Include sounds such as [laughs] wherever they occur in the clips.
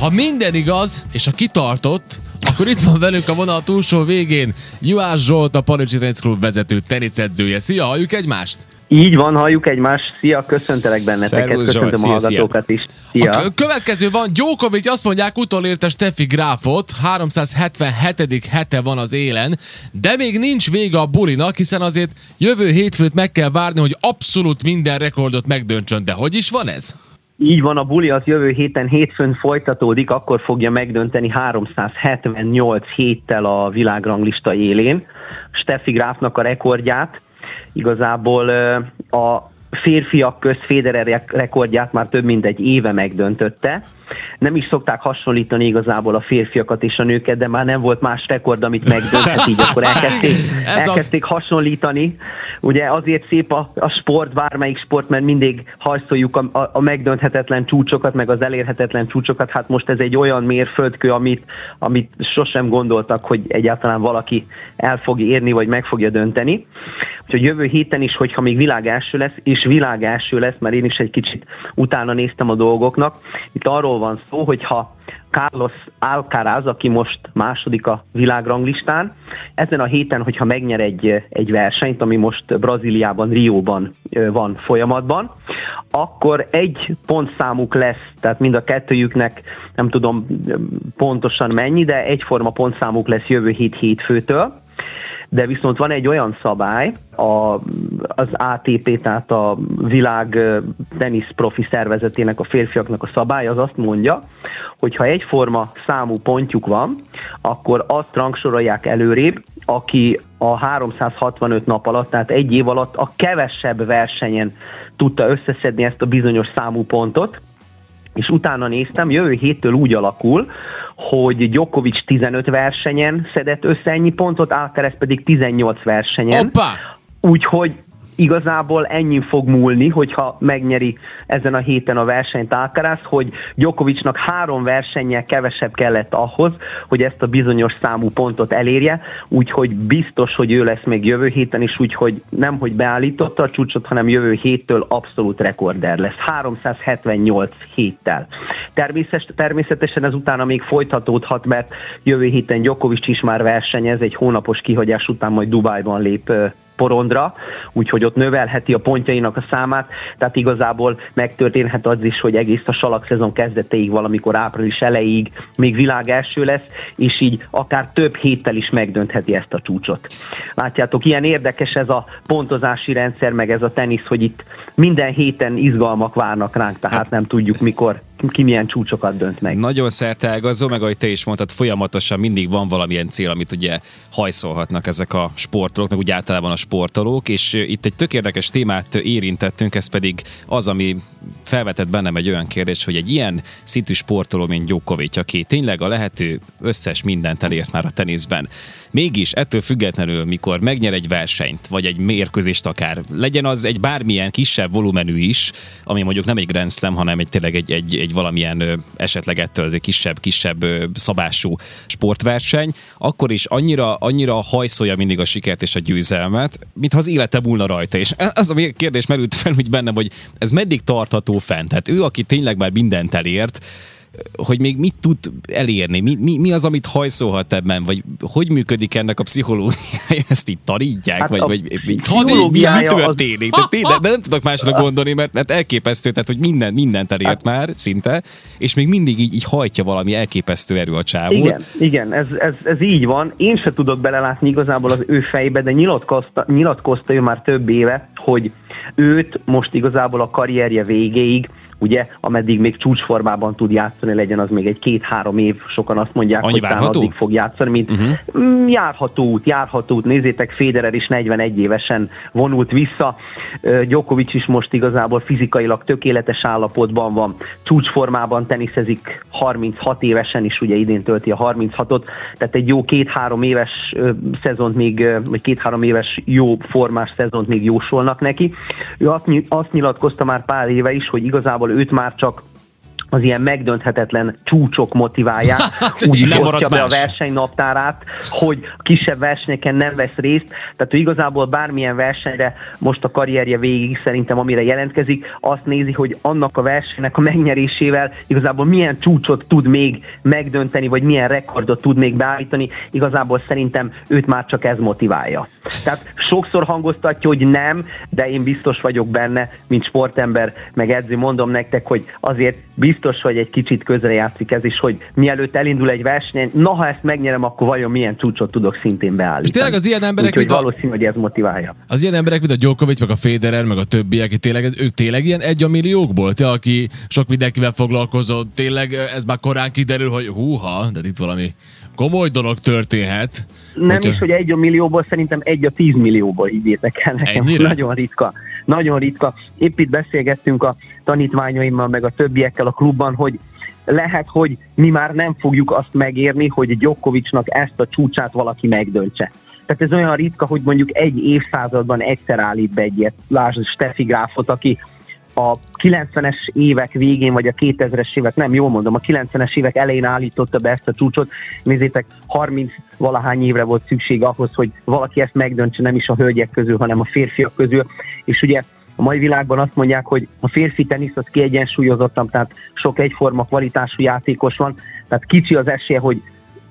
Ha minden igaz, és a kitartott, akkor itt van velünk a vonal túlsó végén Juhász Zsolt, a Palicsi Tennis Club vezető teniszedzője. Szia, halljuk egymást? Így van, halljuk egymást. Szia, köszöntelek benneteket, Szervusz, köszöntöm Zsolt, a szia, hallgatókat is. A Szia. kö- következő van, Djokovic azt mondják, utolérte Steffi Gráfot, 377. hete van az élen, de még nincs vége a bulinak, hiszen azért jövő hétfőt meg kell várni, hogy abszolút minden rekordot megdöntsön. De hogy is van ez? Így van, a buli az jövő héten hétfőn folytatódik, akkor fogja megdönteni 378 héttel a világranglista élén. Steffi Grafnak a rekordját. Igazából a férfiak köz Federer rekordját már több mint egy éve megdöntötte. Nem is szokták hasonlítani igazából a férfiakat és a nőket, de már nem volt más rekord, amit megdönthet, így akkor elkezdték, [laughs] elkezdték hasonlítani. Ugye azért szép a, a sport, bármelyik sport, mert mindig hajszoljuk a, a, a megdönthetetlen csúcsokat, meg az elérhetetlen csúcsokat. Hát most ez egy olyan mérföldkő, amit, amit sosem gondoltak, hogy egyáltalán valaki el fog érni, vagy meg fogja dönteni. Úgyhogy jövő héten is, hogyha még világ első lesz, és világ első lesz, mert én is egy kicsit utána néztem a dolgoknak, itt arról van szó, hogyha Carlos Alcaraz, aki most második a világranglistán, ezen a héten, hogyha megnyer egy, egy versenyt, ami most Brazíliában, Rióban van folyamatban, akkor egy pontszámuk lesz, tehát mind a kettőjüknek nem tudom pontosan mennyi, de egyforma pontszámuk lesz jövő hét hétfőtől, de viszont van egy olyan szabály, a, az ATP, tehát a világ tenisz profi szervezetének, a férfiaknak a szabály, az azt mondja, hogy ha egyforma számú pontjuk van, akkor azt rangsorolják előrébb, aki a 365 nap alatt, tehát egy év alatt a kevesebb versenyen tudta összeszedni ezt a bizonyos számú pontot, és utána néztem, jövő héttől úgy alakul, hogy Djokovic 15 versenyen szedett össze ennyi pontot, Alcaraz pedig 18 versenyen. Hoppá! Úgyhogy igazából ennyi fog múlni, hogyha megnyeri ezen a héten a versenyt Alcaraz, hogy Djokovicnak három versennyel kevesebb kellett ahhoz, hogy ezt a bizonyos számú pontot elérje, úgyhogy biztos, hogy ő lesz még jövő héten is, úgyhogy nem, hogy beállította a csúcsot, hanem jövő héttől abszolút rekorder lesz. 378 héttel. Természetesen, természetesen ez utána még folytatódhat, mert jövő héten Djokovic is már versenyez, egy hónapos kihagyás után majd Dubájban lép porondra, úgyhogy ott növelheti a pontjainak a számát, tehát igazából megtörténhet az is, hogy egész a salak szezon kezdetéig, valamikor április elejéig még világ első lesz, és így akár több héttel is megdöntheti ezt a csúcsot. Látjátok, ilyen érdekes ez a pontozási rendszer, meg ez a tenisz, hogy itt minden héten izgalmak várnak ránk, tehát nem tudjuk mikor ki milyen csúcsokat dönt meg. Nagyon szerteágazó, meg ahogy te is mondtad, folyamatosan mindig van valamilyen cél, amit ugye hajszolhatnak ezek a sportolók, meg úgy általában a sportolók, és itt egy tök érdekes témát érintettünk, ez pedig az, ami felvetett bennem egy olyan kérdés, hogy egy ilyen szintű sportoló, mint Djokovic, aki tényleg a lehető összes mindent elért már a teniszben, Mégis ettől függetlenül, mikor megnyer egy versenyt, vagy egy mérkőzést akár, legyen az egy bármilyen kisebb volumenű is, ami mondjuk nem egy Grand Slam, hanem egy tényleg egy, egy, egy valamilyen esetleg ettől az egy kisebb, kisebb szabású sportverseny, akkor is annyira, annyira hajszolja mindig a sikert és a győzelmet, mintha az élete múlna rajta. És az a kérdés merült fel úgy bennem, hogy ez meddig tartható fent? Tehát ő, aki tényleg már mindent elért, hogy még mit tud elérni, mi, mi, mi az, amit hajszolhat ebben, vagy hogy működik ennek a pszichológiája, [laughs] ezt itt tanítják, Hát vagy, vagy mi, mi, az- történik? De, tényleg, de nem tudok másra [laughs] gondolni, mert, mert elképesztő, tehát hogy minden, mindent elért Hát- már szinte, és még mindig így, így hajtja valami elképesztő erő a csávót. Igen, igen, ez, ez, ez így van. Én se tudok belelátni igazából az ő fejbe, de nyilatkozta, nyilatkozta ő már több éve, hogy őt most igazából a karrierje végéig ugye, ameddig még csúcsformában tud játszani, legyen az még egy két-három év, sokan azt mondják, Annyi hogy talán várható? addig fog játszani, mint uh-huh. járható út, járható út. Nézzétek, Federer is 41 évesen vonult vissza, Djokovic is most igazából fizikailag tökéletes állapotban van, csúcsformában teniszezik 36 évesen is, ugye idén tölti a 36-ot, tehát egy jó két-három éves szezont még, vagy két-három éves jó formás szezont még jósolnak neki. Ő azt, azt nyilatkozta már pár éve is, hogy igazából őt már csak az ilyen megdönthetetlen csúcsok motiválják, [laughs] Hát, úgy osztja be a más. versenynaptárát, hogy kisebb versenyeken nem vesz részt, tehát ő igazából bármilyen versenyre most a karrierje végig szerintem, amire jelentkezik, azt nézi, hogy annak a versenynek a megnyerésével igazából milyen csúcsot tud még megdönteni, vagy milyen rekordot tud még beállítani, igazából szerintem őt már csak ez motiválja. Tehát sokszor hangoztatja, hogy nem, de én biztos vagyok benne, mint sportember, meg edző, mondom nektek, hogy azért biztos, hogy egy kicsit közre játszik ez is, hogy mielőtt elindul egy verseny, na ha ezt megnyerem, akkor vajon milyen csúcsot tudok szintén beállítani. És tényleg az ilyen emberek, Úgyhogy mint a- valószínű, hogy ez motiválja. Az ilyen emberek, mint a Djokovic, meg a Federer, meg a többiek, tényleg, ők tényleg ilyen egy a milliókból? Te, aki sok mindenkivel foglalkozol, tényleg ez már korán kiderül, hogy húha, de itt valami komoly dolog történhet. Nem Hogyha- is, hogy egy a millióból, szerintem egy a tíz millióból higgyétek el nekem. Ennyire? [laughs] Nagyon ritka. Nagyon ritka. Épp itt beszélgettünk a tanítványaimmal, meg a többiekkel a klubban, hogy lehet, hogy mi már nem fogjuk azt megérni, hogy Djokovicnak ezt a csúcsát valaki megdöntse. Tehát ez olyan ritka, hogy mondjuk egy évszázadban egyszer állít be egy ilyet. Lásd Steffi Gráfot, aki a 90-es évek végén, vagy a 2000-es évek, nem jól mondom, a 90-es évek elején állította be ezt a csúcsot. Nézzétek, 30 valahány évre volt szükség ahhoz, hogy valaki ezt megdöntse, nem is a hölgyek közül, hanem a férfiak közül. És ugye a mai világban azt mondják, hogy a férfi tenisz az kiegyensúlyozottabb, tehát sok egyforma kvalitású játékos van, tehát kicsi az esélye, hogy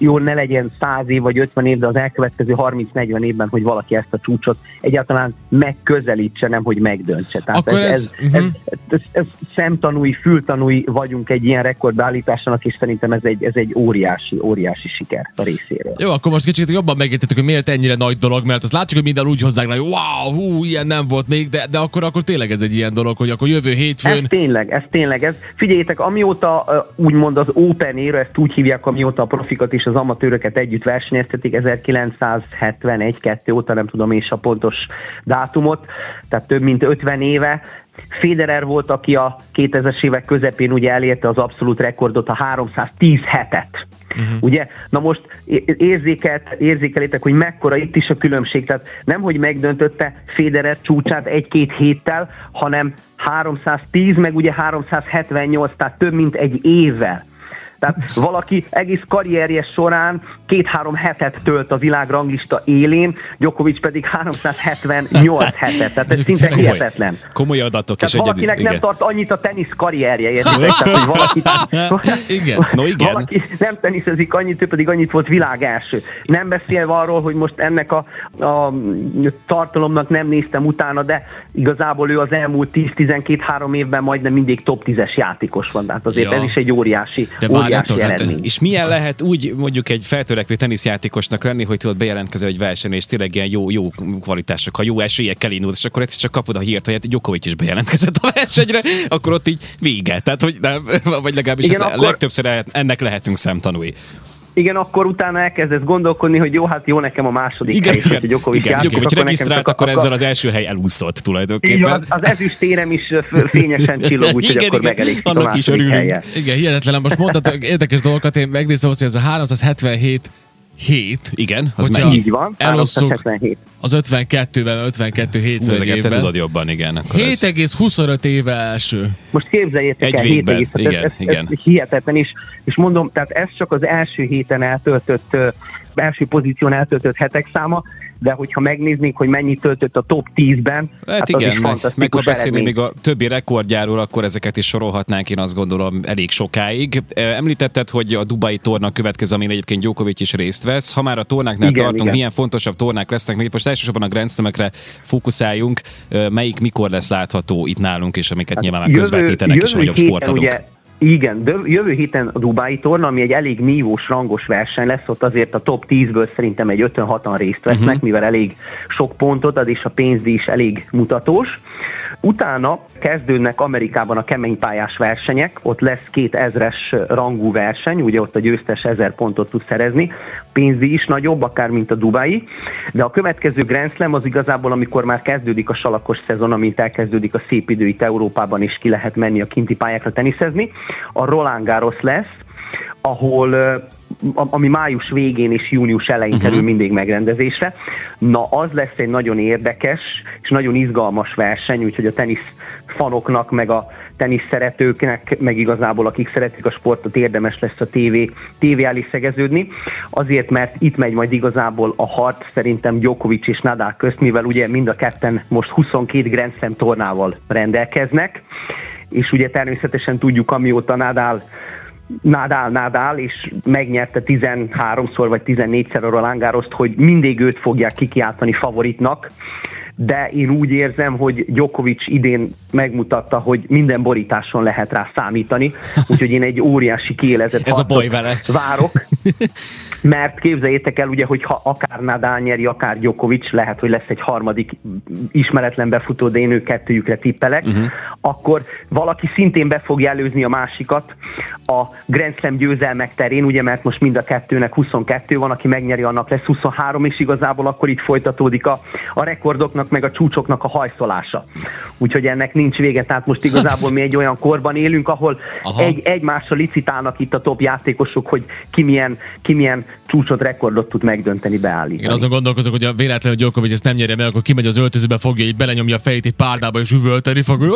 jó, ne legyen 100 év vagy 50 év, de az elkövetkező 30-40 évben, hogy valaki ezt a csúcsot egyáltalán megközelítse, nem hogy megdöntse. Tehát Akkor ez- ez, ez, mhm. ez, ez, ez szemtanúi, fültanúi vagyunk egy ilyen rekordbeállításának, és szerintem ez egy, ez egy óriási, óriási siker a részéről. Jó, akkor most kicsit jobban megértettük, hogy miért ennyire nagy dolog, mert azt látjuk, hogy minden úgy hozzák hogy wow, hú, ilyen nem volt még, de, de akkor, akkor tényleg ez egy ilyen dolog, hogy akkor jövő Ez hétfőn tényleg, ez tényleg. Ez, figyeljétek, amióta úgymond az Open éra, ezt úgy hívják, amióta a profikat és az amatőröket együtt versenyeztetik, 1971-2 óta, nem tudom is a pontos dátumot, tehát több mint 50 éve. Federer volt, aki a 2000-es évek közepén ugye elérte az abszolút rekordot, a 310 hetet. Uh-huh. Ugye? Na most érzékelt, érzékelétek, hogy mekkora itt is a különbség. Tehát nem, hogy megdöntötte Federer csúcsát egy-két héttel, hanem 310, meg ugye 378, tehát több mint egy évvel. Tehát valaki egész karrierje során két-három hetet tölt a világranglista élén, Djokovic pedig 378 hetet. Tehát ez szinte Tényleg hihetetlen. Komoly adatok és Tehát egyedül. valakinek nem igen. tart annyit a tenisz karrierje, értitek? [laughs] Tehát, hogy valaki, [laughs] Igen. No, igen. valaki nem teniszezik annyit, ő pedig annyit volt világ első. Nem beszélve arról, hogy most ennek a, a tartalomnak nem néztem utána, de igazából ő az elmúlt 10-12-3 évben majdnem mindig top 10-es játékos van. Tehát azért Ja. ez is egy óriási, De óriási várjatok, hát. És milyen lehet úgy mondjuk egy feltörekvő teniszjátékosnak lenni, hogy tudod bejelentkezel egy verseny, és tényleg ilyen jó, jó kvalitásokkal, jó esélyekkel indulsz, és akkor egyszer csak kapod a hírt, hogy hát Djokovic is bejelentkezett a versenyre, akkor ott így vége. Tehát, hogy nem, vagy legalábbis Igen, hát akkor- legtöbbször ennek lehetünk szemtanúi. Igen, akkor utána elkezdesz gondolkodni, hogy jó, hát jó nekem a második Igen, hely, igen, hogy Djokovic igen, játszik, Djokovic akkor nekem regisztrált, csak- akkor ezzel az első hely elúszott Így tulajdonképpen. van, az ezüst érem is fényesen csillog, úgyhogy Igen, akkor igen, megelégszik a annak is második örülünk. helyen. Igen, hihetetlen. Most mondtad érdekes dolgokat, én megnéztem azt, hogy ez a 377 hét, Igen, az Hogyha- mennyi? Így van, Elosszuk 377. az 52-ben, 52 hétfő Hú, egy ezeket te évben. tudod jobban, igen. Akkor ez- 7,25 éve első. Most képzeljétek Egy el, végben, 7 egész, igen, ez, ez, igen. ez hihetetlen is. És mondom, tehát ez csak az első héten eltöltött, első pozíción eltöltött hetek száma, de hogyha megnéznénk, hogy mennyit töltött a top 10-ben, Hát, hát igen, meg, meg ha beszélni még a többi rekordjáról, akkor ezeket is sorolhatnánk, én azt gondolom elég sokáig. Említetted, hogy a Dubai torna következő, amin egyébként Djokovic is részt vesz. Ha már a tornáknál Igen, tartunk, igen. milyen fontosabb tornák lesznek, még most elsősorban a Grand Slam-ekre fókuszáljunk, melyik mikor lesz látható itt nálunk, és amiket nyilván már közvetítenek is a nagyobb sportadók. Ugye, igen, de jövő héten a Dubai torna, ami egy elég nívós, rangos verseny lesz, ott azért a top 10-ből szerintem egy 5-6-an részt vesznek, uh-huh. mivel elég sok pontot ad, és a pénzdíj is elég mutatós. Utána kezdődnek Amerikában a kemény pályás versenyek, ott lesz két ezres rangú verseny, ugye ott a győztes ezer pontot tud szerezni, pénzdíj is nagyobb, akár mint a Dubai, de a következő Grand Slam az igazából, amikor már kezdődik a salakos szezon, amint elkezdődik a szép idő itt Európában, és ki lehet menni a kinti pályákra teniszezni, a Roland Garros lesz, ahol ami május végén és június elején uh-huh. kerül mindig megrendezésre. Na, az lesz egy nagyon érdekes és nagyon izgalmas verseny, úgyhogy a tenisz fanoknak, meg a tenisz szeretőknek, meg igazából akik szeretik a sportot, érdemes lesz a TV, TV elé szegeződni. Azért, mert itt megy majd igazából a harc szerintem Djokovic és Nadal közt, mivel ugye mind a ketten most 22 Grand Slam tornával rendelkeznek, és ugye természetesen tudjuk, amióta Nadal Nadal, Nadal, és megnyerte 13-szor vagy 14-szer a Roland hogy mindig őt fogják kikiáltani favoritnak, de én úgy érzem, hogy Djokovic idén megmutatta, hogy minden borításon lehet rá számítani, úgyhogy én egy óriási kiélezett Ez a baj vele. várok. [laughs] Mert képzeljétek el, ugye, hogy ha akár Nadal nyeri, akár Djokovic, lehet, hogy lesz egy harmadik ismeretlen befutó, de én ők kettőjükre tippelek, uh-huh. akkor valaki szintén be fogja előzni a másikat a Grand Slam győzelmek terén, ugye, mert most mind a kettőnek 22 van, aki megnyeri, annak lesz 23, és igazából akkor itt folytatódik a, a rekordoknak, meg a csúcsoknak a hajszolása. Úgyhogy ennek nincs vége, tehát most igazából mi egy olyan korban élünk, ahol egy, egymással licitálnak itt a top játékosok, hogy ki milyen, ki milyen csúcsot, rekordot tud megdönteni, beállítani. Én azon gondolkozok, hogy a véletlenül Djokovic ezt nem nyerje meg, akkor kimegy az öltözőbe, fogja így belenyomja a fejét egy párdába, és üvölteni fog, hogy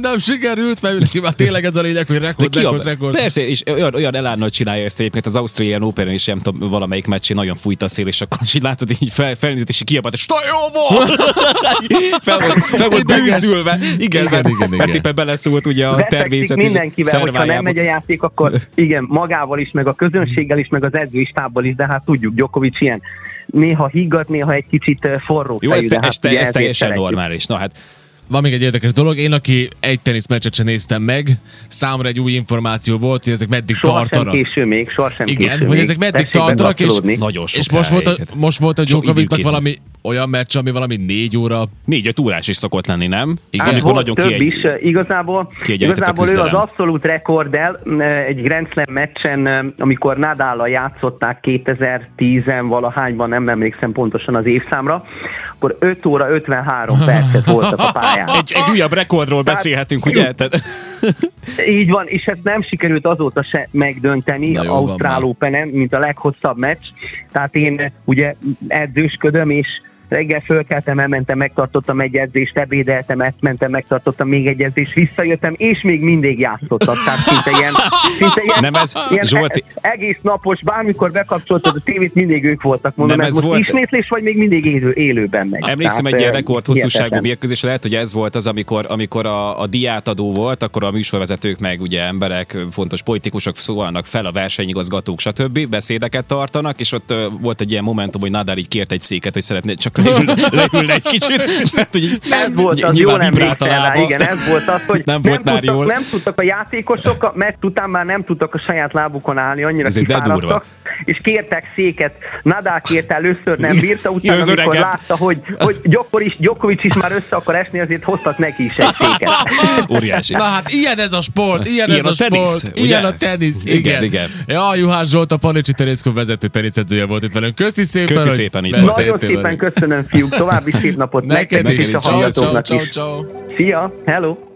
nem sikerült, mert neki már tényleg ez a lényeg, hogy rekord, rekord, rekord. Persze, és olyan, olyan elánnal csinálja ezt egyébként az Australian Open is, nem tudom, valamelyik meccsén nagyon fújt a szél, és akkor így látod, így fel, felnézett, és kiabált, és Stajova! Fel volt, fel volt bűzülve. Igen, igen, mert, igen, igen. mert éppen beleszólt ugye a természet. mindenkivel, hogyha nem megy a játék, akkor igen, magával is, meg a közönséggel is, meg az edzőistábbal is, de hát tudjuk, Djokovic ilyen néha higgadt, néha egy kicsit forró Jó, fejű, ez, de hát ez, te, ez teljesen normális. Na hát Van még egy érdekes dolog, én aki egy teniszmeccset sem néztem meg, számomra egy új információ volt, hogy ezek meddig Sohasem tartanak. késő még, sohasem Igen, késő hogy ezek meddig Tessék tartanak, és- nagyon sok És most volt, a, most volt a Djokovicnak valami olyan meccs, ami valami négy óra. négy-öt órás is szokott lenni, nem? Igen. Hát Amikor volt nagyon több kiegy... is, igazából, igazából ő az abszolút rekorddel egy Grand Slam meccsen, amikor Nadállal játszották 2010-en valahányban, nem emlékszem pontosan az évszámra, akkor 5 óra 53 [laughs] percet voltak a pályán. Egy, egy újabb rekordról Tehát- beszélhetünk, ugye? Tehát, Így van, és ezt nem sikerült azóta se megdönteni Na Ausztrál. Openen, mint a leghosszabb meccs. Tehát én ugye edzősködöm, és reggel fölkeltem, elmentem, megtartottam egy edzést, ebédeltem, ezt mentem, megtartottam még egy edzést, visszajöttem, és még mindig játszottak. Tehát szinte ilyen, szinte ilyen, Nem ez, ilyen Zsolti- e- egész napos, bármikor bekapcsoltad a tévét, mindig ők voltak. Mondom, Nem ez, ez most volt- ismétlés, vagy még mindig élő, élőben megy. Emlékszem egy Tehát, ilyen eh, rekord hosszúságú hihetetlen. mérkőzés, lehet, hogy ez volt az, amikor, amikor a, a diátadó volt, akkor a műsorvezetők meg ugye emberek, fontos politikusok szólnak fel, a versenyigazgatók, stb. beszédeket tartanak, és ott volt egy ilyen momentum, hogy Nadal így kért egy széket, hogy szeretné csak leül, leülne egy kicsit. Mert, hogy Ez volt az, jól emlékszel rá, lába. igen, ez volt az, hogy nem, volt már tudtak, jól. nem tudtak a játékosok, a meccs után már nem tudtak a saját lábukon állni, annyira Ez kifáradtak, és kértek széket. Nadal kért először, nem [laughs] bírta, utána amikor látta, hogy, hogy Djokovic, Djokovic is már össze akar esni, azért hoztak neki is egy széket. [laughs] Óriási. Na hát ilyen ez a sport, ilyen, Ilyen ez a, a tenisz, sport, ugye? ilyen a tenisz, igen. Igen, igen. Ja, Juhász Zsolt, a Panicsi Teniszklub vezető teniszedzője volt itt velünk. Köszi szépen, Köszi hogy szépen, így van. Nagyon szépen velünk. Köszönöm, fiúk, további szép napot nektek is, és a ciao, ciao, hallgatóknak ciao, is. ciao. Szia, hello!